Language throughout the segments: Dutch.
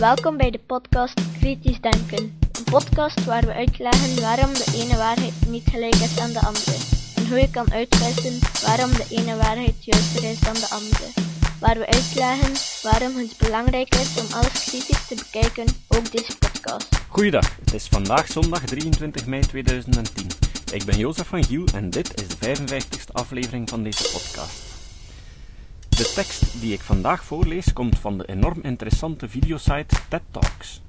Welkom bij de podcast Kritisch Denken. Een podcast waar we uitleggen waarom de ene waarheid niet gelijk is aan de andere. En hoe je kan uitwissen waarom de ene waarheid juister is dan de andere. Waar we uitleggen waarom het belangrijk is om alles kritisch te bekijken, ook deze podcast. Goeiedag, het is vandaag zondag 23 mei 2010. Ik ben Jozef van Giel en dit is de 55ste aflevering van deze podcast. De tekst die ik vandaag voorlees komt van de enorm interessante videosite TED Talks.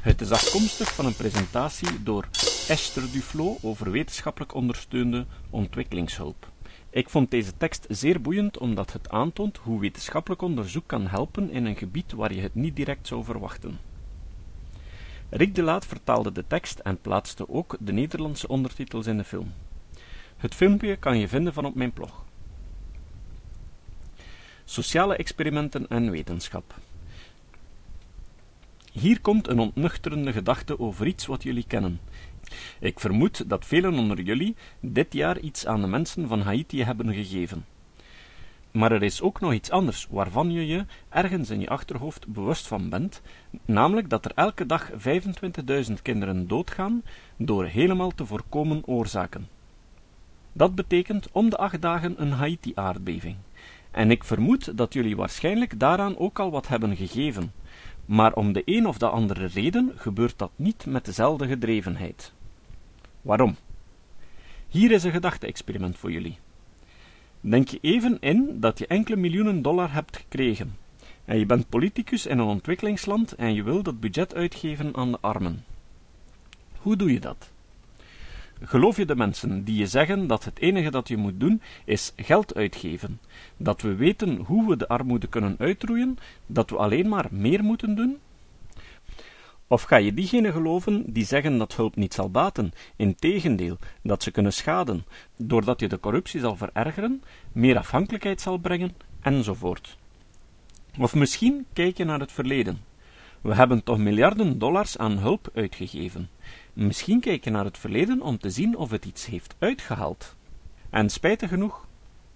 Het is afkomstig van een presentatie door Esther Duflo over wetenschappelijk ondersteunde ontwikkelingshulp. Ik vond deze tekst zeer boeiend omdat het aantoont hoe wetenschappelijk onderzoek kan helpen in een gebied waar je het niet direct zou verwachten. Rick de Laat vertaalde de tekst en plaatste ook de Nederlandse ondertitels in de film. Het filmpje kan je vinden van op mijn blog. Sociale experimenten en wetenschap. Hier komt een ontnuchterende gedachte over iets wat jullie kennen. Ik vermoed dat velen onder jullie dit jaar iets aan de mensen van Haiti hebben gegeven. Maar er is ook nog iets anders waarvan je je ergens in je achterhoofd bewust van bent, namelijk dat er elke dag 25.000 kinderen doodgaan door helemaal te voorkomen oorzaken. Dat betekent om de acht dagen een Haiti-aardbeving. En ik vermoed dat jullie waarschijnlijk daaraan ook al wat hebben gegeven, maar om de een of de andere reden gebeurt dat niet met dezelfde gedrevenheid. Waarom? Hier is een gedachte-experiment voor jullie. Denk je even in dat je enkele miljoenen dollar hebt gekregen, en je bent politicus in een ontwikkelingsland en je wil dat budget uitgeven aan de armen. Hoe doe je dat? Geloof je de mensen die je zeggen dat het enige dat je moet doen is geld uitgeven, dat we weten hoe we de armoede kunnen uitroeien, dat we alleen maar meer moeten doen? Of ga je diegenen geloven die zeggen dat hulp niet zal baten, integendeel, dat ze kunnen schaden, doordat je de corruptie zal verergeren, meer afhankelijkheid zal brengen, enzovoort? Of misschien kijk je naar het verleden. We hebben toch miljarden dollars aan hulp uitgegeven. Misschien kijk je naar het verleden om te zien of het iets heeft uitgehaald. En spijtig genoeg,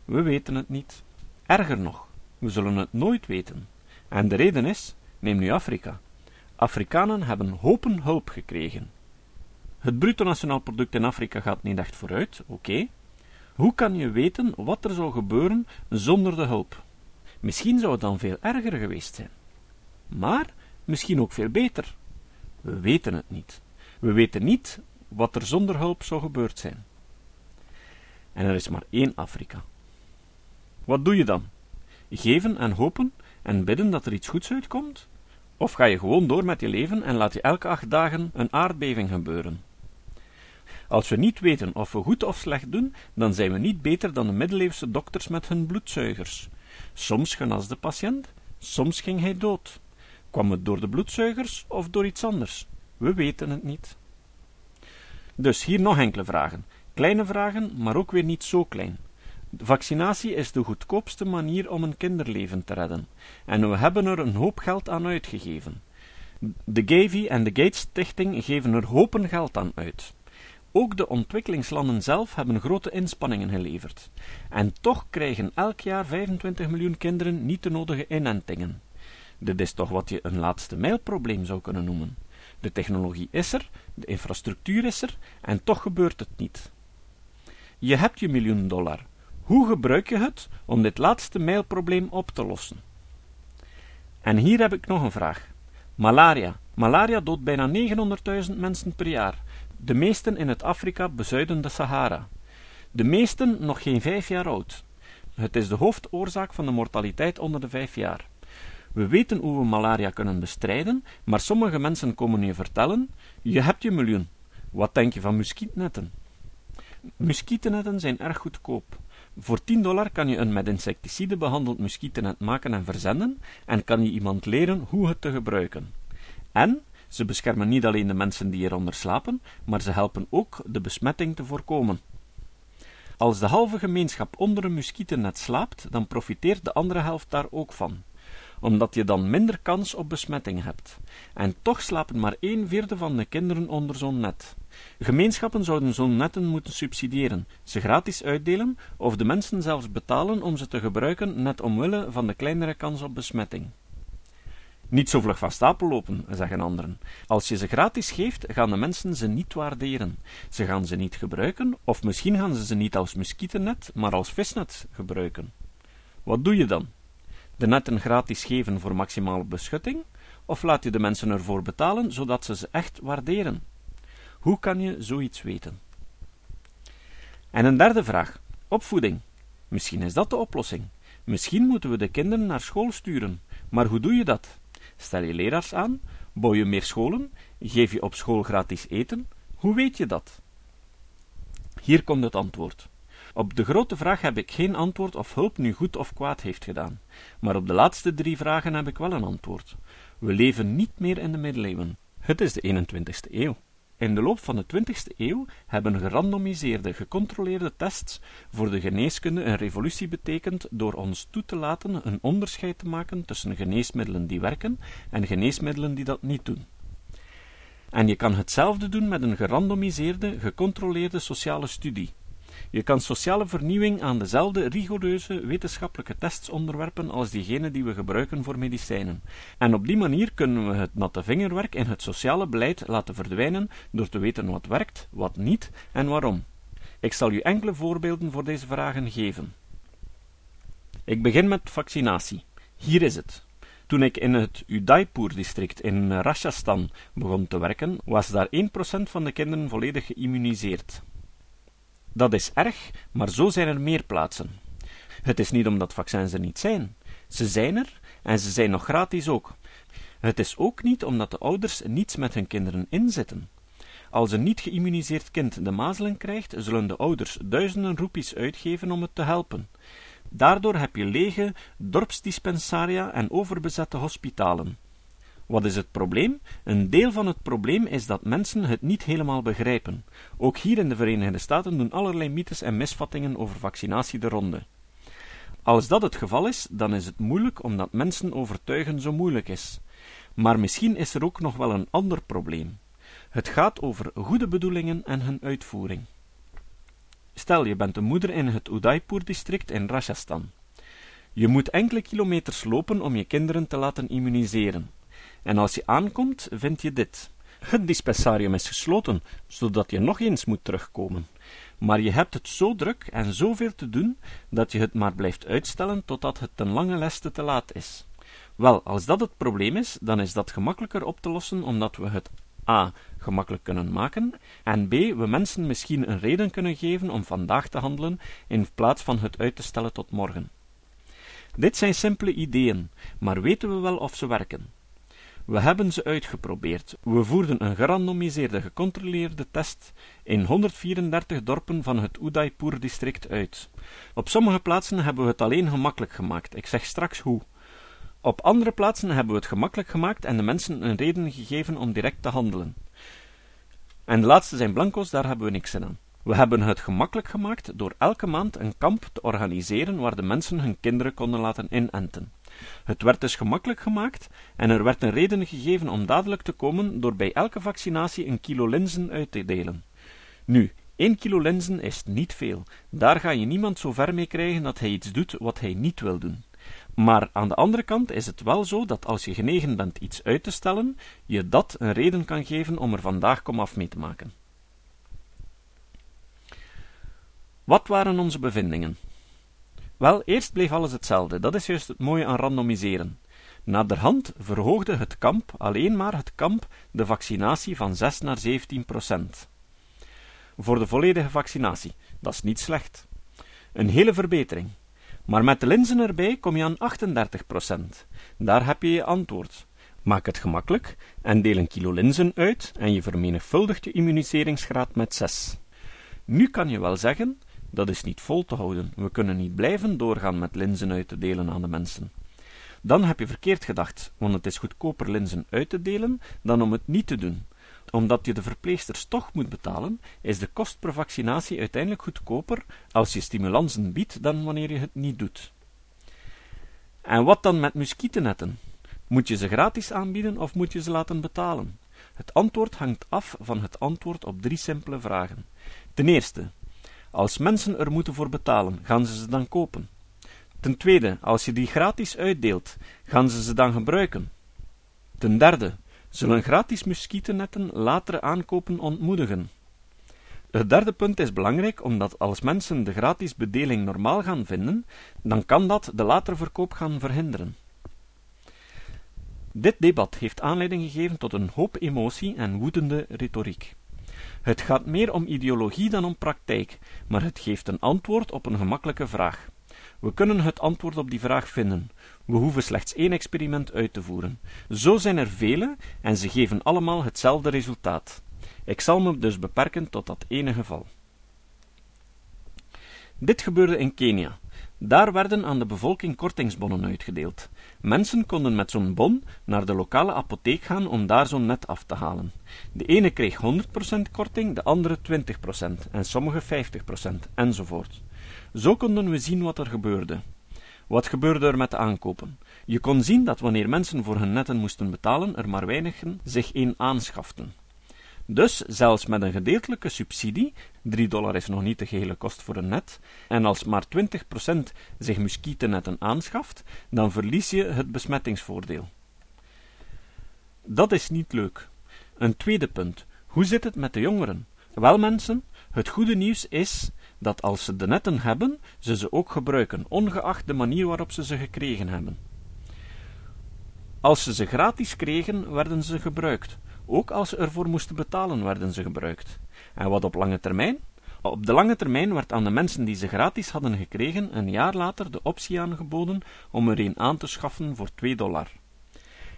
we weten het niet. Erger nog, we zullen het nooit weten. En de reden is, neem nu Afrika. Afrikanen hebben hopen hulp gekregen. Het bruto nationaal product in Afrika gaat niet echt vooruit, oké. Hoe kan je weten wat er zou gebeuren zonder de hulp? Misschien zou het dan veel erger geweest zijn. Maar misschien ook veel beter. We weten het niet. We weten niet wat er zonder hulp zou gebeurd zijn. En er is maar één Afrika. Wat doe je dan? Geven en hopen en bidden dat er iets goeds uitkomt? Of ga je gewoon door met je leven en laat je elke acht dagen een aardbeving gebeuren? Als we niet weten of we goed of slecht doen, dan zijn we niet beter dan de middeleeuwse dokters met hun bloedzuigers. Soms genas de patiënt, soms ging hij dood. Kwam het door de bloedzuigers of door iets anders? We weten het niet. Dus hier nog enkele vragen. Kleine vragen, maar ook weer niet zo klein. Vaccinatie is de goedkoopste manier om een kinderleven te redden, en we hebben er een hoop geld aan uitgegeven. De Gavi en de Gates Stichting geven er hopen geld aan uit. Ook de ontwikkelingslanden zelf hebben grote inspanningen geleverd. En toch krijgen elk jaar 25 miljoen kinderen niet de nodige inentingen. Dit is toch wat je een laatste mijlprobleem zou kunnen noemen. De technologie is er, de infrastructuur is er, en toch gebeurt het niet. Je hebt je miljoen dollar. Hoe gebruik je het om dit laatste mijlprobleem op te lossen? En hier heb ik nog een vraag. Malaria. Malaria doodt bijna 900.000 mensen per jaar, de meesten in het Afrika bezuidende Sahara. De meesten nog geen vijf jaar oud. Het is de hoofdoorzaak van de mortaliteit onder de vijf jaar. We weten hoe we malaria kunnen bestrijden, maar sommige mensen komen je vertellen: je hebt je miljoen. Wat denk je van muskietnetten? Muskietennetten zijn erg goedkoop. Voor 10 dollar kan je een met insecticide behandeld muskietennet maken en verzenden, en kan je iemand leren hoe het te gebruiken. En ze beschermen niet alleen de mensen die eronder slapen, maar ze helpen ook de besmetting te voorkomen. Als de halve gemeenschap onder een muskietennet slaapt, dan profiteert de andere helft daar ook van omdat je dan minder kans op besmetting hebt. En toch slapen maar een vierde van de kinderen onder zo'n net. Gemeenschappen zouden zo'n netten moeten subsidiëren, ze gratis uitdelen of de mensen zelfs betalen om ze te gebruiken net omwille van de kleinere kans op besmetting. Niet zo vlug van stapel lopen, zeggen anderen. Als je ze gratis geeft, gaan de mensen ze niet waarderen. Ze gaan ze niet gebruiken, of misschien gaan ze ze niet als muskietennet, maar als visnet gebruiken. Wat doe je dan? De netten gratis geven voor maximale beschutting, of laat je de mensen ervoor betalen, zodat ze ze echt waarderen? Hoe kan je zoiets weten? En een derde vraag: opvoeding. Misschien is dat de oplossing. Misschien moeten we de kinderen naar school sturen. Maar hoe doe je dat? Stel je leraars aan? Bouw je meer scholen? Geef je op school gratis eten? Hoe weet je dat? Hier komt het antwoord. Op de grote vraag heb ik geen antwoord of hulp nu goed of kwaad heeft gedaan. Maar op de laatste drie vragen heb ik wel een antwoord. We leven niet meer in de middeleeuwen. Het is de 21ste eeuw. In de loop van de 20ste eeuw hebben gerandomiseerde, gecontroleerde tests voor de geneeskunde een revolutie betekend door ons toe te laten een onderscheid te maken tussen geneesmiddelen die werken en geneesmiddelen die dat niet doen. En je kan hetzelfde doen met een gerandomiseerde, gecontroleerde sociale studie. Je kan sociale vernieuwing aan dezelfde rigoureuze wetenschappelijke tests onderwerpen als diegene die we gebruiken voor medicijnen. En op die manier kunnen we het natte vingerwerk in het sociale beleid laten verdwijnen door te weten wat werkt, wat niet en waarom. Ik zal u enkele voorbeelden voor deze vragen geven. Ik begin met vaccinatie. Hier is het. Toen ik in het Udaipur-district in Rajasthan begon te werken, was daar 1% van de kinderen volledig geïmmuniseerd. Dat is erg, maar zo zijn er meer plaatsen. Het is niet omdat vaccins er niet zijn. Ze zijn er en ze zijn nog gratis ook. Het is ook niet omdat de ouders niets met hun kinderen inzetten. Als een niet geïmmuniseerd kind de mazelen krijgt, zullen de ouders duizenden roepies uitgeven om het te helpen. Daardoor heb je lege dorpsdispensaria en overbezette hospitalen. Wat is het probleem? Een deel van het probleem is dat mensen het niet helemaal begrijpen. Ook hier in de Verenigde Staten doen allerlei mythes en misvattingen over vaccinatie de ronde. Als dat het geval is, dan is het moeilijk omdat mensen overtuigen zo moeilijk is. Maar misschien is er ook nog wel een ander probleem. Het gaat over goede bedoelingen en hun uitvoering. Stel, je bent een moeder in het Udaipur-district in Rajasthan. Je moet enkele kilometers lopen om je kinderen te laten immuniseren. En als je aankomt, vind je dit. Het dispensarium is gesloten, zodat je nog eens moet terugkomen. Maar je hebt het zo druk en zoveel te doen, dat je het maar blijft uitstellen totdat het ten lange leste te laat is. Wel, als dat het probleem is, dan is dat gemakkelijker op te lossen, omdat we het a. gemakkelijk kunnen maken, en b. we mensen misschien een reden kunnen geven om vandaag te handelen, in plaats van het uit te stellen tot morgen. Dit zijn simpele ideeën, maar weten we wel of ze werken? We hebben ze uitgeprobeerd. We voerden een gerandomiseerde, gecontroleerde test in 134 dorpen van het Udaipur-district uit. Op sommige plaatsen hebben we het alleen gemakkelijk gemaakt. Ik zeg straks hoe. Op andere plaatsen hebben we het gemakkelijk gemaakt en de mensen een reden gegeven om direct te handelen. En de laatste zijn blanco's, daar hebben we niks in aan. We hebben het gemakkelijk gemaakt door elke maand een kamp te organiseren waar de mensen hun kinderen konden laten inenten. Het werd dus gemakkelijk gemaakt en er werd een reden gegeven om dadelijk te komen door bij elke vaccinatie een kilo linzen uit te delen. Nu, één kilo linzen is niet veel. Daar ga je niemand zo ver mee krijgen dat hij iets doet wat hij niet wil doen. Maar aan de andere kant is het wel zo dat als je genegen bent iets uit te stellen, je dat een reden kan geven om er vandaag komaf mee te maken. Wat waren onze bevindingen? Wel, eerst bleef alles hetzelfde, dat is juist het mooie aan randomiseren. Naderhand verhoogde het kamp, alleen maar het kamp, de vaccinatie van 6 naar 17 procent. Voor de volledige vaccinatie, dat is niet slecht. Een hele verbetering. Maar met de linzen erbij kom je aan 38 procent. Daar heb je je antwoord. Maak het gemakkelijk en deel een kilo linzen uit en je vermenigvuldigt je immuniseringsgraad met 6. Nu kan je wel zeggen, dat is niet vol te houden. We kunnen niet blijven doorgaan met linzen uit te delen aan de mensen. Dan heb je verkeerd gedacht, want het is goedkoper linzen uit te delen dan om het niet te doen. Omdat je de verpleegsters toch moet betalen, is de kost per vaccinatie uiteindelijk goedkoper als je stimulansen biedt dan wanneer je het niet doet. En wat dan met muskietennetten? Moet je ze gratis aanbieden of moet je ze laten betalen? Het antwoord hangt af van het antwoord op drie simpele vragen. Ten eerste, als mensen er moeten voor betalen, gaan ze ze dan kopen? Ten tweede, als je die gratis uitdeelt, gaan ze ze dan gebruiken? Ten derde, zullen gratis muskietennetten latere aankopen ontmoedigen? Het derde punt is belangrijk omdat als mensen de gratis bedeling normaal gaan vinden, dan kan dat de latere verkoop gaan verhinderen. Dit debat heeft aanleiding gegeven tot een hoop emotie en woedende retoriek. Het gaat meer om ideologie dan om praktijk, maar het geeft een antwoord op een gemakkelijke vraag. We kunnen het antwoord op die vraag vinden. We hoeven slechts één experiment uit te voeren. Zo zijn er vele en ze geven allemaal hetzelfde resultaat. Ik zal me dus beperken tot dat ene geval. Dit gebeurde in Kenia. Daar werden aan de bevolking kortingsbonnen uitgedeeld. Mensen konden met zo'n bon naar de lokale apotheek gaan om daar zo'n net af te halen. De ene kreeg 100% korting, de andere 20% en sommige 50% enzovoort. Zo konden we zien wat er gebeurde. Wat gebeurde er met de aankopen? Je kon zien dat wanneer mensen voor hun netten moesten betalen, er maar weinigen zich een aanschaften. Dus zelfs met een gedeeltelijke subsidie, 3 dollar is nog niet de gehele kost voor een net, en als maar 20% zich muskietennetten aanschaft, dan verlies je het besmettingsvoordeel. Dat is niet leuk. Een tweede punt. Hoe zit het met de jongeren? Wel mensen, het goede nieuws is dat als ze de netten hebben, ze ze ook gebruiken, ongeacht de manier waarop ze ze gekregen hebben. Als ze ze gratis kregen, werden ze gebruikt. Ook als ze ervoor moesten betalen, werden ze gebruikt. En wat op lange termijn? Op de lange termijn werd aan de mensen die ze gratis hadden gekregen een jaar later de optie aangeboden om er een aan te schaffen voor 2 dollar.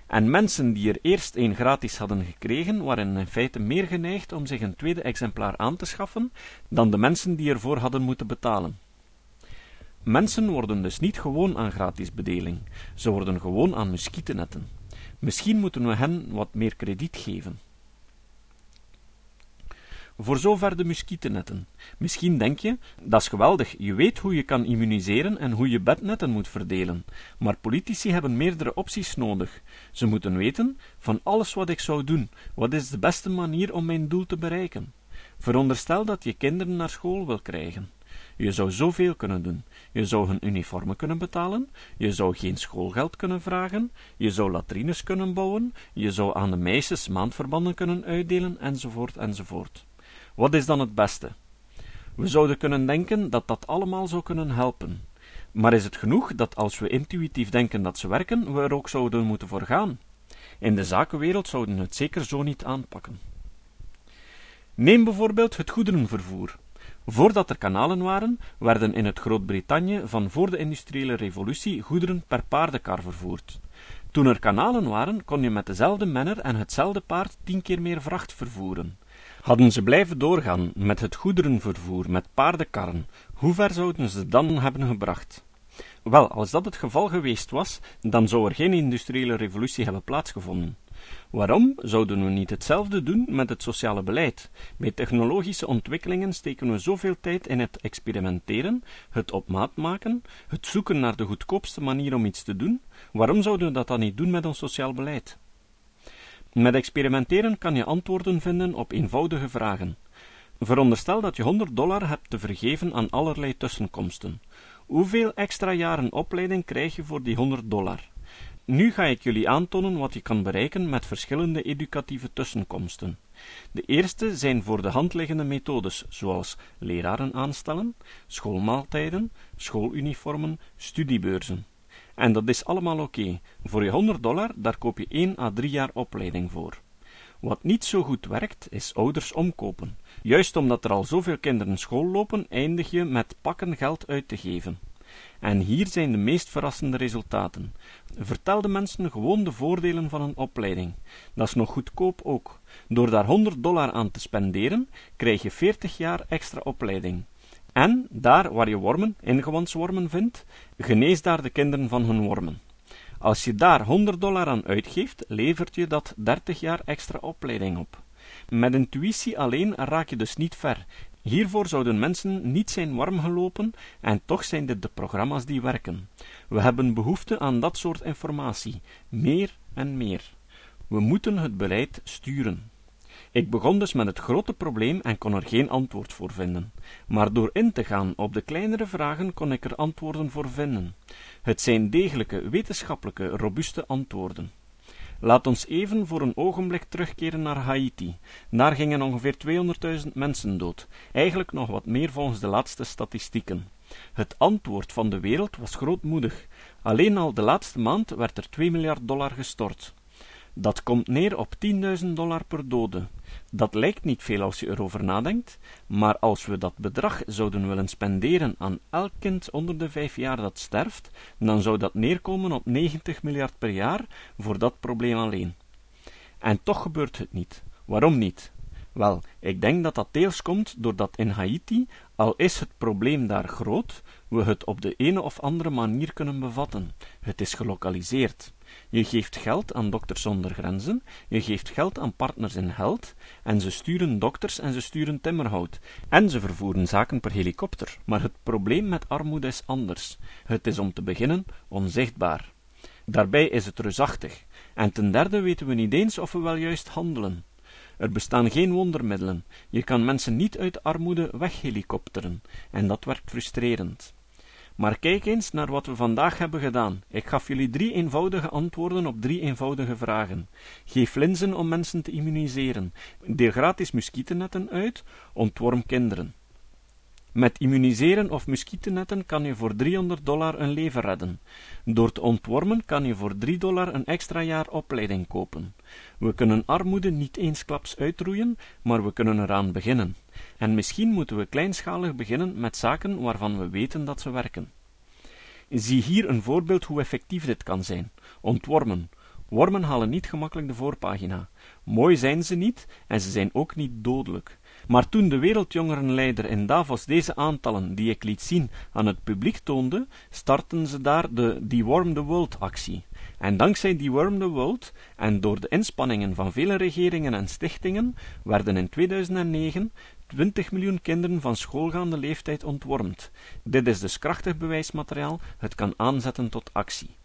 En mensen die er eerst een gratis hadden gekregen, waren in feite meer geneigd om zich een tweede exemplaar aan te schaffen dan de mensen die ervoor hadden moeten betalen. Mensen worden dus niet gewoon aan gratis bedeling, ze worden gewoon aan muskietennetten. Misschien moeten we hen wat meer krediet geven. Voor zover de muskietennetten. Misschien denk je, dat is geweldig, je weet hoe je kan immuniseren en hoe je bednetten moet verdelen. Maar politici hebben meerdere opties nodig. Ze moeten weten, van alles wat ik zou doen, wat is de beste manier om mijn doel te bereiken? Veronderstel dat je kinderen naar school wil krijgen. Je zou zoveel kunnen doen. Je zou hun uniformen kunnen betalen, je zou geen schoolgeld kunnen vragen, je zou latrines kunnen bouwen, je zou aan de meisjes maandverbanden kunnen uitdelen, enzovoort, enzovoort. Wat is dan het beste? We zouden kunnen denken dat dat allemaal zou kunnen helpen. Maar is het genoeg dat als we intuïtief denken dat ze werken, we er ook zouden moeten voor gaan? In de zakenwereld zouden we het zeker zo niet aanpakken. Neem bijvoorbeeld het goederenvervoer. Voordat er kanalen waren, werden in het Groot-Brittannië van voor de industriële revolutie goederen per paardenkar vervoerd. Toen er kanalen waren, kon je met dezelfde menner en hetzelfde paard tien keer meer vracht vervoeren. Hadden ze blijven doorgaan met het goederenvervoer met paardenkarren, hoe ver zouden ze dan hebben gebracht? Wel, als dat het geval geweest was, dan zou er geen industriële revolutie hebben plaatsgevonden. Waarom zouden we niet hetzelfde doen met het sociale beleid? Bij technologische ontwikkelingen steken we zoveel tijd in het experimenteren, het op maat maken, het zoeken naar de goedkoopste manier om iets te doen. Waarom zouden we dat dan niet doen met ons sociaal beleid? Met experimenteren kan je antwoorden vinden op eenvoudige vragen. Veronderstel dat je 100 dollar hebt te vergeven aan allerlei tussenkomsten. Hoeveel extra jaren opleiding krijg je voor die 100 dollar? Nu ga ik jullie aantonen wat je kan bereiken met verschillende educatieve tussenkomsten. De eerste zijn voor de hand liggende methodes, zoals leraren aanstellen, schoolmaaltijden, schooluniformen, studiebeurzen. En dat is allemaal oké. Voor je 100 dollar, daar koop je 1 à 3 jaar opleiding voor. Wat niet zo goed werkt, is ouders omkopen. Juist omdat er al zoveel kinderen school lopen, eindig je met pakken geld uit te geven. En hier zijn de meest verrassende resultaten. Vertel de mensen gewoon de voordelen van een opleiding. Dat is nog goedkoop ook. Door daar 100 dollar aan te spenderen, krijg je 40 jaar extra opleiding. En, daar waar je wormen, ingewondswormen vindt, genees daar de kinderen van hun wormen. Als je daar 100 dollar aan uitgeeft, levert je dat 30 jaar extra opleiding op. Met intuïtie alleen raak je dus niet ver. Hiervoor zouden mensen niet zijn warm gelopen, en toch zijn dit de programma's die werken. We hebben behoefte aan dat soort informatie, meer en meer. We moeten het beleid sturen. Ik begon dus met het grote probleem en kon er geen antwoord voor vinden. Maar door in te gaan op de kleinere vragen kon ik er antwoorden voor vinden. Het zijn degelijke, wetenschappelijke, robuuste antwoorden. Laat ons even voor een ogenblik terugkeren naar Haiti. Daar gingen ongeveer 200.000 mensen dood, eigenlijk nog wat meer volgens de laatste statistieken. Het antwoord van de wereld was grootmoedig. Alleen al de laatste maand werd er 2 miljard dollar gestort. Dat komt neer op 10.000 dollar per dode. Dat lijkt niet veel als je erover nadenkt, maar als we dat bedrag zouden willen spenderen aan elk kind onder de vijf jaar dat sterft, dan zou dat neerkomen op 90 miljard per jaar voor dat probleem alleen. En toch gebeurt het niet. Waarom niet? Wel, ik denk dat dat deels komt doordat in Haiti, al is het probleem daar groot, we het op de ene of andere manier kunnen bevatten. Het is gelokaliseerd. Je geeft geld aan Dokters zonder Grenzen, je geeft geld aan Partners in Held, en ze sturen dokters en ze sturen timmerhout, en ze vervoeren zaken per helikopter. Maar het probleem met armoede is anders. Het is om te beginnen onzichtbaar. Daarbij is het reusachtig. En ten derde weten we niet eens of we wel juist handelen. Er bestaan geen wondermiddelen. Je kan mensen niet uit armoede weghelikopteren, en dat werkt frustrerend. Maar kijk eens naar wat we vandaag hebben gedaan. Ik gaf jullie drie eenvoudige antwoorden op drie eenvoudige vragen. Geef linzen om mensen te immuniseren. Deel gratis muskietennetten uit. Ontworm kinderen. Met immuniseren of muskietennetten kan je voor 300 dollar een leven redden. Door te ontwormen kan je voor 3 dollar een extra jaar opleiding kopen. We kunnen armoede niet eensklaps uitroeien, maar we kunnen eraan beginnen. En misschien moeten we kleinschalig beginnen met zaken waarvan we weten dat ze werken. Zie hier een voorbeeld hoe effectief dit kan zijn. Ontwormen. Wormen halen niet gemakkelijk de voorpagina. Mooi zijn ze niet en ze zijn ook niet dodelijk. Maar toen de wereldjongerenleider in Davos deze aantallen die ik liet zien aan het publiek toonde, startten ze daar de Deworm the World actie. En dankzij Deworm the World en door de inspanningen van vele regeringen en stichtingen werden in 2009 20 miljoen kinderen van schoolgaande leeftijd ontwormd. Dit is dus krachtig bewijsmateriaal, het kan aanzetten tot actie.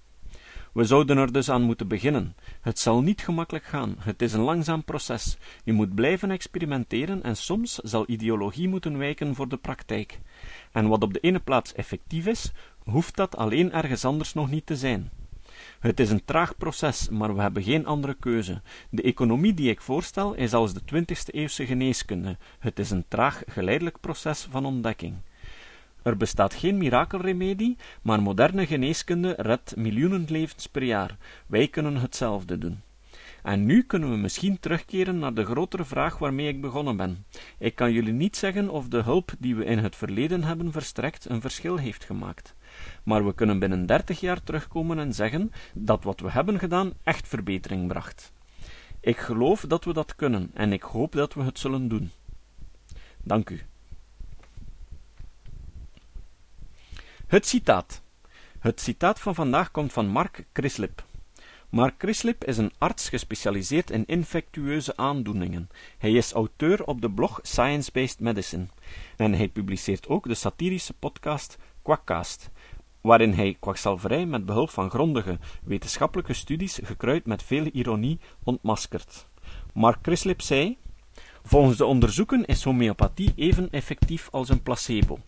We zouden er dus aan moeten beginnen. Het zal niet gemakkelijk gaan, het is een langzaam proces. Je moet blijven experimenteren en soms zal ideologie moeten wijken voor de praktijk. En wat op de ene plaats effectief is, hoeft dat alleen ergens anders nog niet te zijn. Het is een traag proces, maar we hebben geen andere keuze. De economie die ik voorstel is als de 20e eeuwse geneeskunde. Het is een traag, geleidelijk proces van ontdekking. Er bestaat geen mirakelremedie, maar moderne geneeskunde redt miljoenen levens per jaar. Wij kunnen hetzelfde doen. En nu kunnen we misschien terugkeren naar de grotere vraag waarmee ik begonnen ben. Ik kan jullie niet zeggen of de hulp die we in het verleden hebben verstrekt een verschil heeft gemaakt. Maar we kunnen binnen dertig jaar terugkomen en zeggen dat wat we hebben gedaan echt verbetering bracht. Ik geloof dat we dat kunnen en ik hoop dat we het zullen doen. Dank u. Het citaat. Het citaat van vandaag komt van Mark Crislip. Mark Crislip is een arts gespecialiseerd in infectieuze aandoeningen. Hij is auteur op de blog Science Based Medicine en hij publiceert ook de satirische podcast Quackcast, waarin hij kwakzalverij met behulp van grondige wetenschappelijke studies gekruid met veel ironie ontmaskert. Mark Crislip zei: Volgens de onderzoeken is homeopathie even effectief als een placebo.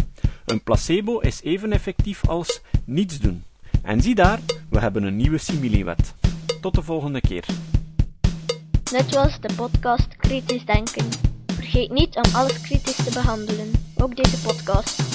Een placebo is even effectief als niets doen. En zie daar, we hebben een nieuwe similiewet. Tot de volgende keer. Dit was de podcast Kritisch Denken. Vergeet niet om alles kritisch te behandelen, ook deze podcast.